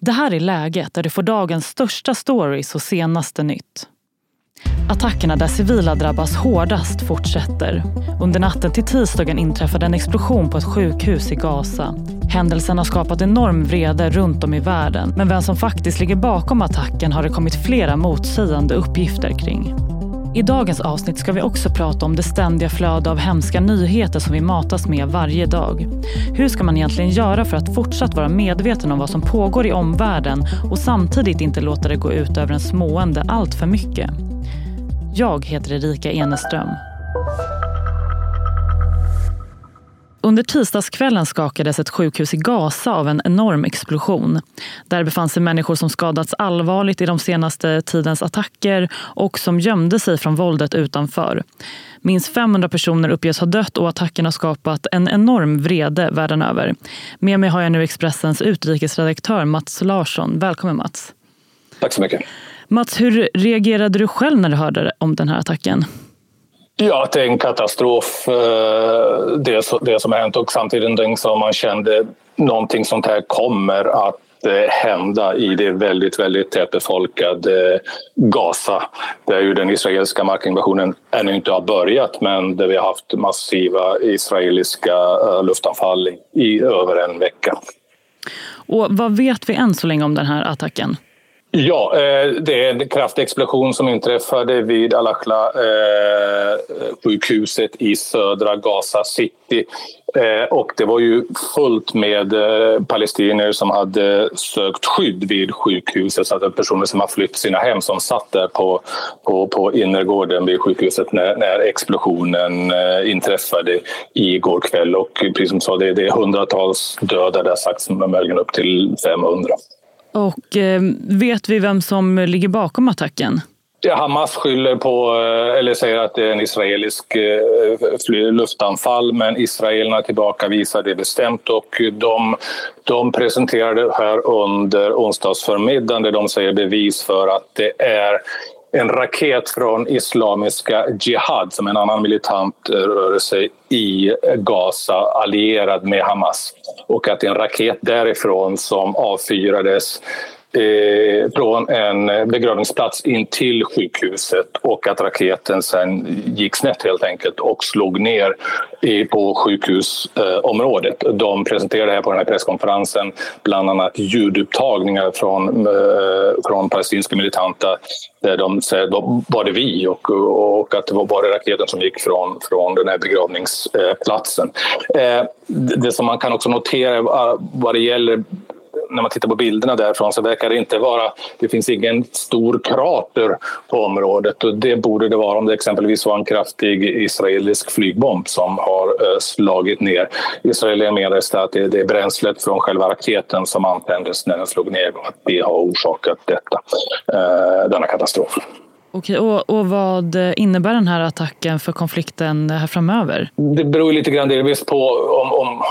Det här är läget där du får dagens största stories och senaste nytt. Attackerna där civila drabbas hårdast fortsätter. Under natten till tisdagen inträffade en explosion på ett sjukhus i Gaza. Händelsen har skapat enorm vrede runt om i världen. Men vem som faktiskt ligger bakom attacken har det kommit flera motsägande uppgifter kring. I dagens avsnitt ska vi också prata om det ständiga flöde av hemska nyheter som vi matas med varje dag. Hur ska man egentligen göra för att fortsatt vara medveten om vad som pågår i omvärlden och samtidigt inte låta det gå ut över en smående allt för mycket? Jag heter Erika Eneström. Under tisdagskvällen skakades ett sjukhus i Gaza av en enorm explosion. Där befann sig människor som skadats allvarligt i de senaste tidens attacker och som gömde sig från våldet utanför. Minst 500 personer uppges ha dött och attacken har skapat en enorm vrede världen över. Med mig har jag nu Expressens utrikesredaktör Mats Larsson. Välkommen Mats. Tack så mycket. Mats, hur reagerade du själv när du hörde om den här attacken? Ja, att det är en katastrof, eh, det, det som har hänt och samtidigt som man kände någonting sånt här kommer att eh, hända i det väldigt, väldigt tätbefolkade eh, Gaza där ju den israeliska markinvasionen ännu inte har börjat men där vi har haft massiva israeliska luftanfall i över en vecka. Och vad vet vi än så länge om den här attacken? Ja, eh, det är en kraftig explosion som inträffade vid Al-Aqla-sjukhuset eh, i södra Gaza City. Eh, och det var ju fullt med palestinier som hade sökt skydd vid sjukhuset. Så att personer som har flytt sina hem som satt där på, på, på innergården vid sjukhuset när, när explosionen inträffade igår kväll. Och precis som du sa, det, det är hundratals döda, det har sagts möjligen upp till 500. Och eh, vet vi vem som ligger bakom attacken? Ja, Hamas skyller på, eh, eller säger att det är en israelisk eh, luftanfall men israelerna tillbakavisar det bestämt och de, de presenterade här under onsdagsförmiddagen där de säger bevis för att det är en raket från Islamiska Jihad som är en annan militant eh, rörelse i Gaza allierad med Hamas. Och att det är en raket därifrån som avfyrades eh, från en begravningsplats in till sjukhuset och att raketen sen gick snett helt enkelt och slog ner i, på sjukhusområdet. Eh, De presenterade här på den här presskonferensen bland annat ljudupptagningar från, eh, från palestinska militanta där de säger var det vi och, och att det var bara raketen som gick från, från den här begravningsplatsen. Eh, det som man kan också notera eh, vad det gäller när man tittar på bilderna därifrån så verkar det inte vara, det finns ingen stor krater på området och det borde det vara om det exempelvis var en kraftig israelisk flygbomb som har eh, slagit ner. Israel menar att det är bränslet från själva raketen som antändes när den slog ner och att det har orsakat detta, eh, denna katastrof. Okej, och, och, vad innebär den här attacken för konflikten här framöver? Det beror lite grann delvis på om, om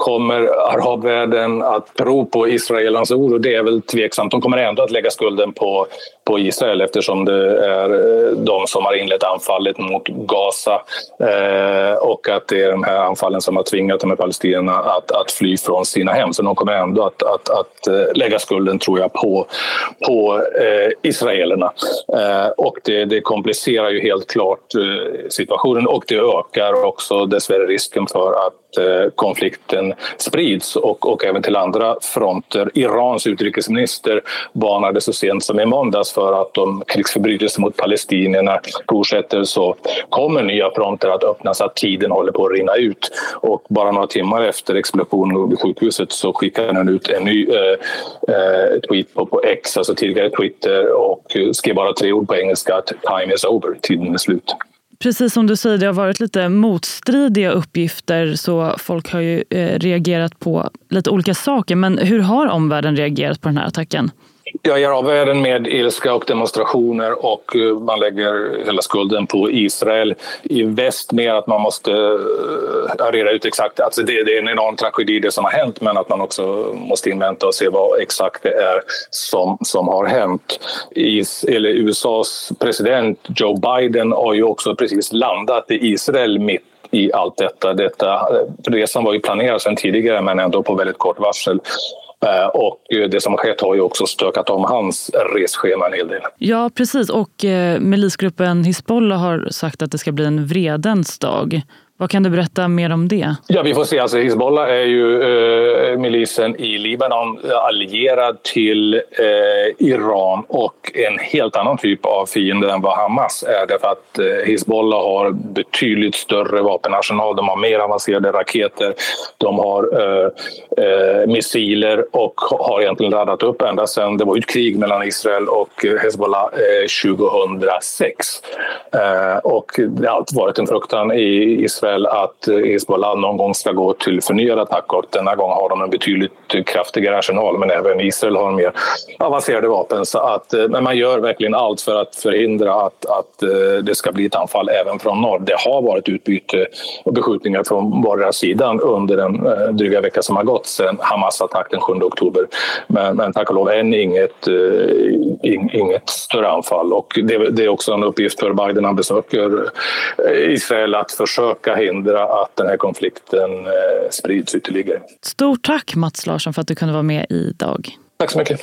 kommer arabvärlden att tro på Israelens ord? Och det är väl tveksamt. De kommer ändå att lägga skulden på, på Israel eftersom det är eh, de som har inlett anfallet mot Gaza eh, och att det är de här anfallen som har tvingat de här palestinierna att, att fly från sina hem. Så de kommer ändå att, att, att eh, lägga skulden, tror jag, på, på eh, israelerna. Eh, och det, det, komplicerar ju helt klart eh, situationen och det ökar också dessvärre risken för att Eh, konflikten sprids och, och även till andra fronter. Irans utrikesminister varnade så sent som i måndags för att om krigsförbrytelser mot palestinierna fortsätter så kommer nya fronter att öppnas, att tiden håller på att rinna ut. Och bara några timmar efter explosionen vid sjukhuset så skickade han ut en ny eh, eh, tweet på, på X, alltså tidigare Twitter och skrev bara tre ord på engelska att time is over, tiden är slut. Precis som du säger, det har varit lite motstridiga uppgifter så folk har ju eh, reagerat på lite olika saker. Men hur har omvärlden reagerat på den här attacken? Ja, i arabvärlden med ilska och demonstrationer och eh, man lägger hela skulden på Israel. I väst mer att man måste eh, reda ut exakt, alltså det, det, är en enorm tragedi det som har hänt men att man också måste invänta och se vad exakt det är som, som har hänt. Is, eller USAs president Joe Biden har ju också precis landat i Israel mitt i allt detta. detta eh, resan var ju planerad sedan tidigare men ändå på väldigt kort varsel. Eh, och det som har skett har ju också stökat om hans resschema en hel del. Ja, precis. Och eh, milisgruppen Hizbollah har sagt att det ska bli en vredens dag. Vad kan du berätta mer om det? Ja, vi får se. Alltså, Hizbollah är ju eh, milisen i Libanon eh, allierad till eh, Iran och en helt annan typ av fiende än vad Hamas är. Därför att eh, Hizbollah har betydligt större vapenarsenal. De har mer avancerade raketer. De har eh, eh, missiler och har egentligen laddat upp ända sedan det var ett krig mellan Israel och eh, Hezbollah 2006. Eh, eh, och det har alltid varit en fruktan i Israel väl att eh, Hizbollah någon gång ska gå till förnyad attack och denna gång har de en betydligt kraftigare arsenal men även Israel har mer avancerade vapen. Så att, eh, men man gör verkligen allt för att förhindra att, att eh, det ska bli ett anfall även från norr. Det har varit utbyte och beskjutningar från vardera sidan under den dryga vecka som har gått sedan Hamas attack den 7 oktober. Men, men tack och lov än inget, inget större anfall och det, det är också en uppgift för Biden när han besöker Israel att försöka förhindra att den här konflikten eh, sprids ytterligare. Stort tack Mats Larsson för att du kunde vara med idag. Tack så mycket.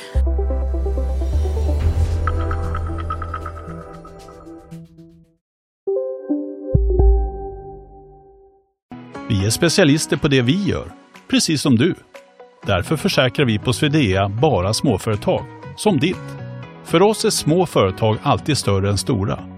Vi är specialister på det vi gör, precis som du. Därför försäkrar vi på Swedea bara småföretag, som ditt. För oss är små företag alltid större än stora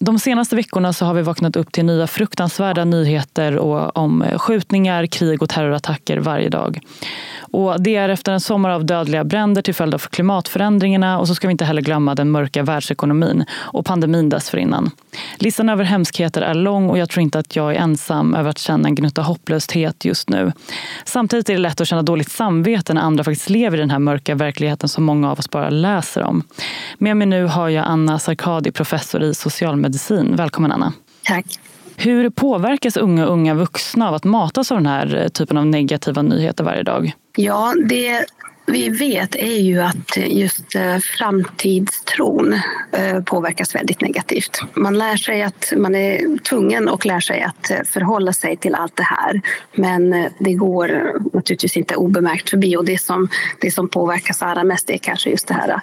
De senaste veckorna så har vi vaknat upp till nya fruktansvärda nyheter och om eh, skjutningar, krig och terrorattacker varje dag. Och det är efter en sommar av dödliga bränder till följd av klimatförändringarna och så ska vi inte heller glömma den mörka världsekonomin och pandemin dessförinnan. Listan över hemskheter är lång och jag tror inte att jag är ensam över att känna en gnutta hopplöshet just nu. Samtidigt är det lätt att känna dåligt samvete när andra faktiskt lever i den här mörka verkligheten som många av oss bara läser om. Med mig nu har jag Anna Sarkadi, professor i socialmedicin. Välkommen Anna. Tack. Hur påverkas unga och unga vuxna av att matas av den här eh, typen av negativa nyheter varje dag? Ja, det vi vet är ju att just eh, framtidstron eh, påverkas väldigt negativt. Man lär sig att man är tvungen och lär sig att förhålla sig till allt det här. Men det går naturligtvis inte obemärkt förbi och det som, det som påverkas allra mest är kanske just det här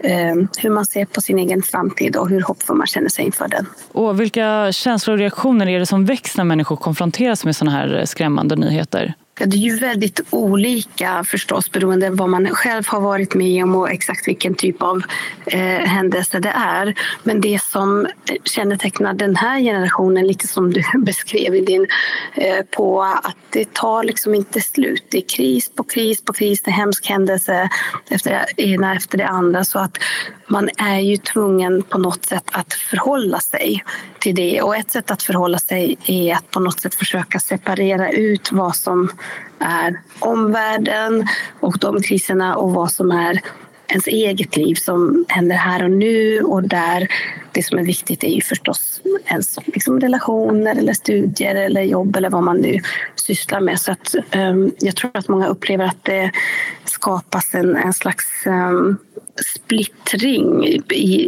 Ehm, hur man ser på sin egen framtid och hur hoppfull man känner sig inför den. Och vilka känslor och reaktioner är det som väcks när människor konfronteras med sådana här skrämmande nyheter? Det är ju väldigt olika förstås beroende på vad man själv har varit med om och exakt vilken typ av eh, händelse det är. Men det som kännetecknar den här generationen, lite som du beskrev i din, eh, på att det tar liksom inte slut. Det är kris på kris på kris, det är hemsk händelse efter det ena efter det andra. Så att man är ju tvungen på något sätt att förhålla sig till det. Och ett sätt att förhålla sig är att på något sätt försöka separera ut vad som är omvärlden och de kriserna och vad som är ens eget liv som händer här och nu och där det som är viktigt är ju förstås ens liksom relationer eller studier eller jobb eller vad man nu sysslar med. Så att, um, jag tror att många upplever att det skapas en, en slags um, splittring i,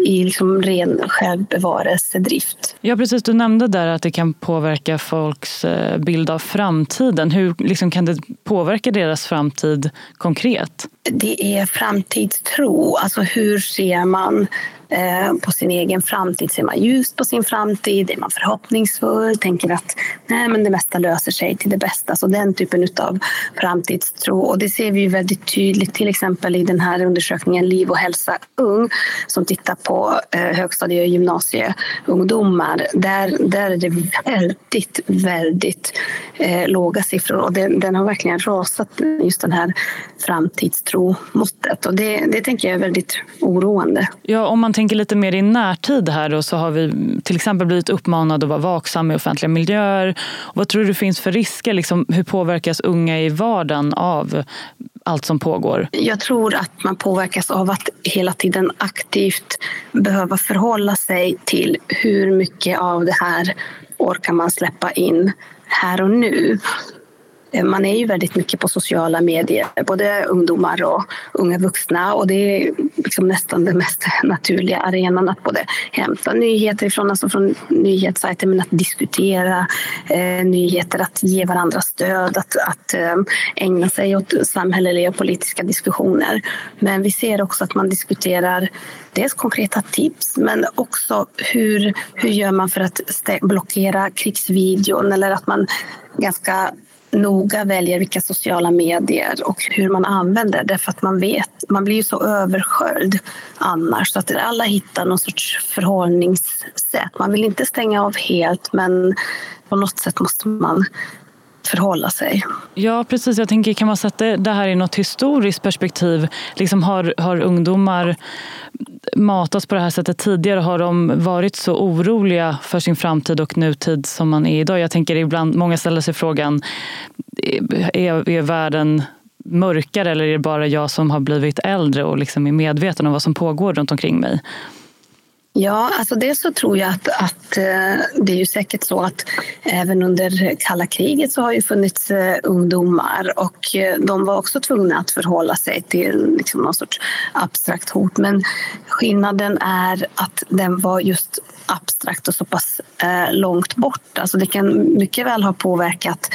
i liksom ren självbevarelsedrift. Ja, precis. Du nämnde där att det kan påverka folks eh, bild av framtiden. Hur liksom, kan det påverka deras framtid konkret? Det är framtidstro. Alltså hur ser man Eh, på sin egen framtid. Ser man ljust på sin framtid? Är man förhoppningsfull? Tänker att nej, men det mesta löser sig till det bästa? Så den typen av framtidstro. Och det ser vi ju väldigt tydligt till exempel i den här undersökningen Liv och hälsa ung som tittar på eh, högstadie och gymnasieungdomar. Där, där är det väldigt, väldigt eh, låga siffror och den, den, har verkligen rasat just den här framtidstro-måttet. Och det, det tänker jag är väldigt oroande. Ja, om man tänker lite mer i närtid här då, så har vi till exempel blivit uppmanade att vara vaksamma i offentliga miljöer. vad tror du finns för risker? Liksom, hur påverkas unga i vardagen av allt som pågår? Jag tror att man påverkas av att hela tiden aktivt behöva förhålla sig till hur mycket av det här orkar man släppa in här och nu. Eh, man är ju väldigt mycket på sociala medier, både ungdomar och unga vuxna. Och det är liksom nästan den mest naturliga arenan att både hämta nyheter ifrån, alltså från nyhetssajter, men att diskutera eh, nyheter, att ge varandra stöd, att, att eh, ägna sig åt samhälleliga och politiska diskussioner. Men vi ser också att man diskuterar dels konkreta tips, men också hur, hur gör man för att blockera krigsvideon eller att man ganska noga väljer vilka sociala medier och hur man använder det för att man vet, man blir ju så översköljd annars så att alla hittar någon sorts förhållningssätt. Man vill inte stänga av helt men på något sätt måste man förhålla sig. Ja, precis. Jag tänker, kan man sätta det här i något historiskt perspektiv? Liksom har, har ungdomar matats på det här sättet tidigare? Har de varit så oroliga för sin framtid och nutid som man är idag? Jag tänker ibland, många ställer sig frågan, är, är världen mörkare eller är det bara jag som har blivit äldre och liksom är medveten om vad som pågår runt omkring mig? Ja, alltså dels så tror jag att, att eh, det är ju säkert så att även under kalla kriget så har ju funnits eh, ungdomar och eh, de var också tvungna att förhålla sig till liksom någon sorts abstrakt hot. Men skillnaden är att den var just abstrakt och så pass långt bort. Alltså det kan mycket väl ha påverkat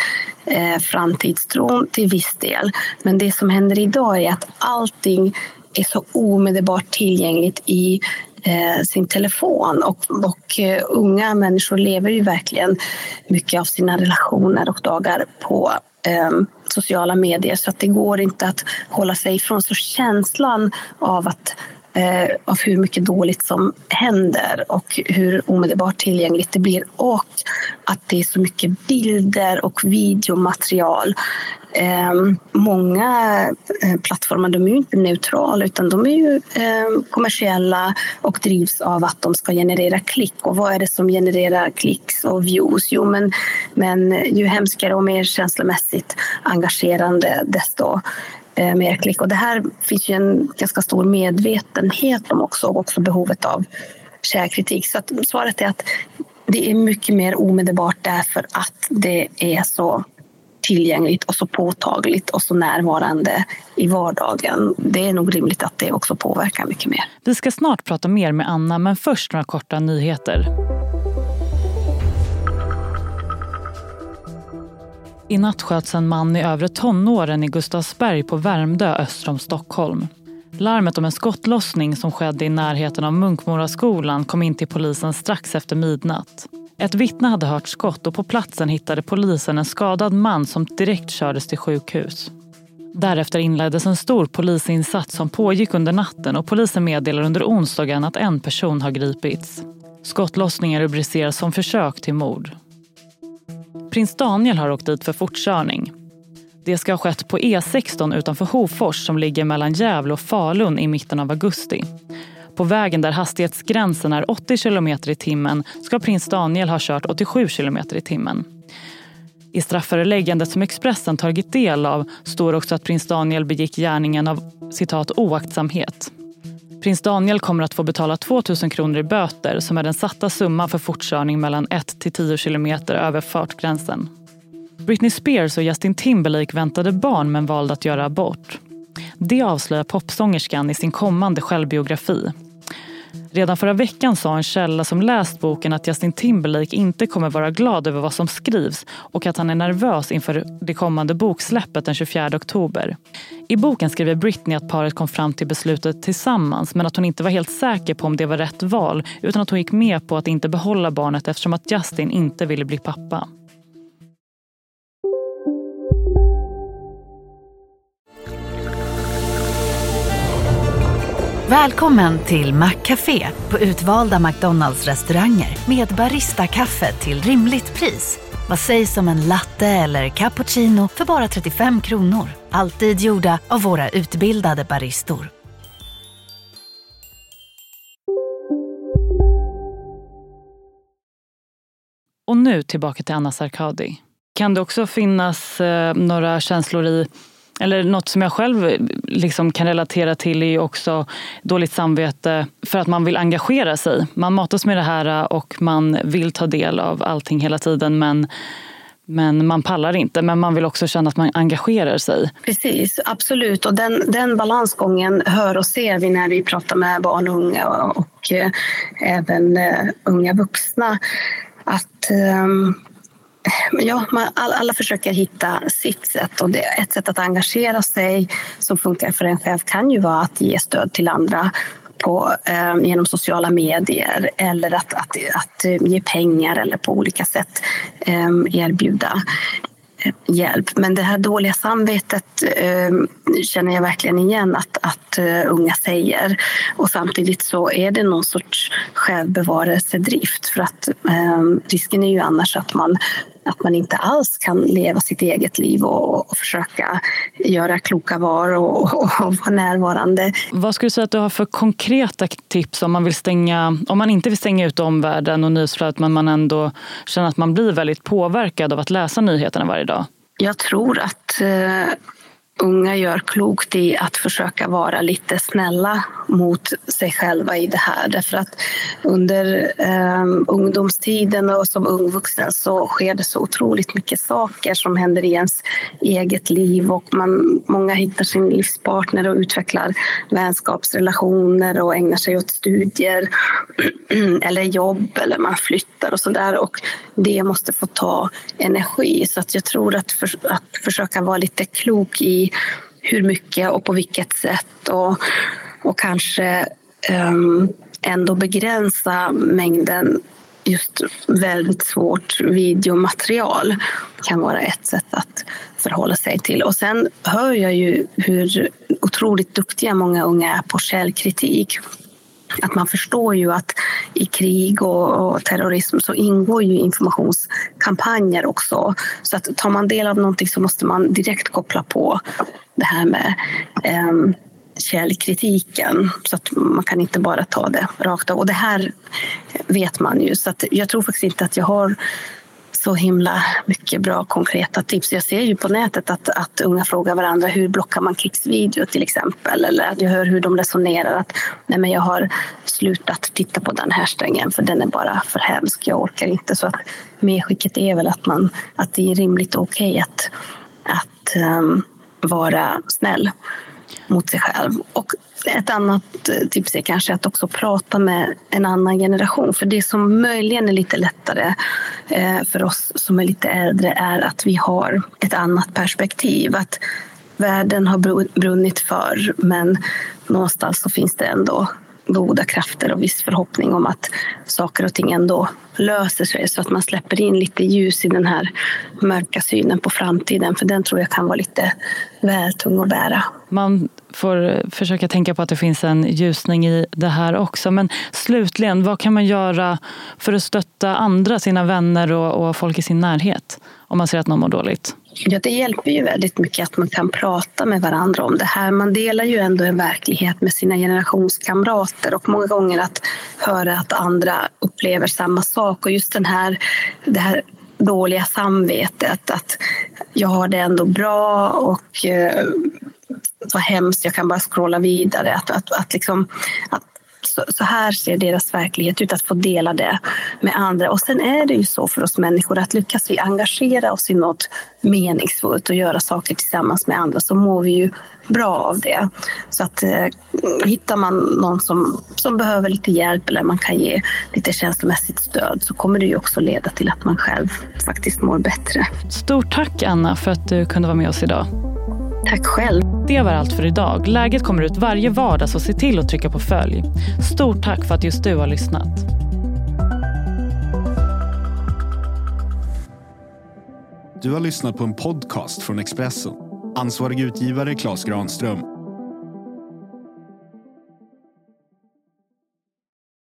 framtidstron till viss del. Men det som händer idag är att allting är så omedelbart tillgängligt i Eh, sin telefon. Och, och eh, unga människor lever ju verkligen mycket av sina relationer och dagar på eh, sociala medier så att det går inte att hålla sig ifrån. Så känslan av att eh, av hur mycket dåligt som händer och hur omedelbart tillgängligt det blir och att det är så mycket bilder och videomaterial Eh, många eh, plattformar de är ju inte neutrala utan de är ju eh, kommersiella och drivs av att de ska generera klick. Och vad är det som genererar klicks och views? Jo, men, men ju hemskare och mer känslomässigt engagerande desto Eh, mer klick. Och det här finns ju en ganska stor medvetenhet om också och också behovet av källkritik. Så att svaret är att det är mycket mer omedelbart därför att det är så tillgängligt och så påtagligt och så närvarande i vardagen. Det är nog rimligt att det också påverkar mycket mer. Vi ska snart prata mer med Anna, men först några korta nyheter. I natt sköts en man i övre tonåren i Gustavsberg på Värmdö öster om Stockholm. Larmet om en skottlossning som skedde i närheten av Munkmoraskolan kom in till polisen strax efter midnatt. Ett vittne hade hört skott och på platsen hittade polisen en skadad man som direkt kördes till sjukhus. Därefter inleddes en stor polisinsats som pågick under natten och polisen meddelar under onsdagen att en person har gripits. Skottlossningen rubriceras som försök till mord. Prins Daniel har åkt dit för fortkörning. Det ska ha skett på E16 utanför Hofors som ligger mellan Gävle och Falun i mitten av augusti. På vägen där hastighetsgränsen är 80 km i timmen ska prins Daniel ha kört 87 km i timmen. I strafföreläggandet som Expressen tagit del av står också att prins Daniel begick gärningen av citat oaktsamhet. Prins Daniel kommer att få betala 2 000 kronor i böter som är den satta summan för fortkörning mellan 1 till 10 kilometer över fartgränsen. Britney Spears och Justin Timberlake väntade barn men valde att göra abort. Det avslöjar popsångerskan i sin kommande självbiografi. Redan förra veckan sa en källa som läst boken att Justin Timberlake inte kommer vara glad över vad som skrivs och att han är nervös inför det kommande boksläppet den 24 oktober. I boken skriver Britney att paret kom fram till beslutet tillsammans men att hon inte var helt säker på om det var rätt val utan att hon gick med på att inte behålla barnet eftersom att Justin inte ville bli pappa. Välkommen till Maccafé på utvalda McDonalds restauranger med Baristakaffe till rimligt pris. Vad sägs om en latte eller cappuccino för bara 35 kronor? Alltid gjorda av våra utbildade baristor. Och nu tillbaka till Anna Sarkadi. Kan det också finnas eh, några känslor i eller något som jag själv liksom kan relatera till är ju också dåligt samvete för att man vill engagera sig. Man matas med det här och man vill ta del av allting hela tiden men men man pallar inte. Men man vill också känna att man engagerar sig. Precis, absolut. Och den, den balansgången hör och ser vi när vi pratar med barn och unga och, och eh, även eh, unga vuxna. Att eh, Ja, man, alla försöker hitta sitt sätt. Och det, ett sätt att engagera sig som funkar för en själv kan ju vara att ge stöd till andra på, eh, genom sociala medier eller att, att, att eh, ge pengar eller på olika sätt eh, erbjuda eh, hjälp. Men det här dåliga samvetet eh, känner jag verkligen igen att, att uh, unga säger. Och samtidigt så är det någon sorts självbevarelsedrift för att eh, risken är ju annars att man att man inte alls kan leva sitt eget liv och, och försöka göra kloka val och, och, och, vara närvarande. Vad skulle du säga att du har för konkreta tips om man, vill stänga, om man inte vill stänga ut omvärlden och nyhetsflödet men man ändå känner att man blir väldigt påverkad av att läsa nyheterna varje dag? Jag tror att eh, unga gör klokt i att försöka vara lite snälla mot sig själva i det här. Därför att under eh, ungdomstiden och som ung vuxen så sker det så otroligt mycket saker som händer i ens eget liv och man, många hittar sin livspartner och utvecklar vänskapsrelationer och ägnar sig åt studier eller jobb eller man flyttar och sådär och det måste få ta energi. Så att jag tror att, för, att försöka vara lite klok i hur mycket och på vilket sätt och, och kanske um, ändå begränsa mängden just väldigt svårt videomaterial kan vara ett sätt att förhålla sig till. Och sen hör jag ju hur otroligt duktiga många unga är på källkritik att man förstår ju att i krig och, och, terrorism så ingår ju informationskampanjer också. Så att tar man del av någonting så måste man direkt koppla på det här med eh, källkritiken. Så att man kan inte bara ta det rakt av. Och det här vet man ju. Så att jag tror faktiskt inte att jag har så himla mycket bra konkreta tips. Jag ser ju på nätet att, att unga frågar varandra hur blockar man krigsvideo till exempel. Eller att jag hör hur de resonerar att nej men jag har slutat titta på den här strängen för den är bara för hemsk. Jag orkar inte. Så att medskicket är väl att, man, att det är rimligt och okej okay att, att um, vara snäll mot sig själv. Och ett annat eh, tips är kanske att också prata med en annan generation. För det som möjligen är lite lättare eh, för oss som är lite äldre är att vi har ett annat perspektiv. Att världen har brunnit för men någonstans så finns det ändå goda krafter och viss förhoppning om att saker och ting ändå löser sig så att man släpper in lite ljus i den här mörka synen på framtiden för den tror jag kan vara lite väl tung att bära. Man får försöka tänka på att det finns en ljusning i det här också. Men slutligen, vad kan man göra för att stötta andra, sina vänner och, och folk i sin närhet om man ser att någon mår dåligt? Ja, det hjälper ju väldigt mycket att man kan prata med varandra om det här. Man delar ju ändå en verklighet med sina generationskamrater och många gånger att höra att andra upplever samma sak och just den här, det här dåliga samvetet att jag har det ändå bra och eh, vad hemskt, jag kan bara scrolla vidare. Att, att, att, liksom, att så, så, här ser deras verklighet ut, att få dela det med andra. Och sen är det ju så för oss människor att lyckas vi engagera oss i något meningsfullt och göra saker tillsammans med andra så mår vi ju bra av det. Så att eh, hittar man någon som, som behöver lite hjälp eller man kan ge lite känslomässigt stöd så kommer det ju också leda till att man själv faktiskt mår bättre. Stort tack Anna för att du kunde vara med oss idag. Tack själv. Det var allt för idag. Läget kommer ut varje vardag så se till att trycka på följ. Stort tack för att just du har lyssnat. Du har lyssnat på en podcast från Expressen. Ansvarig utgivare Klas Granström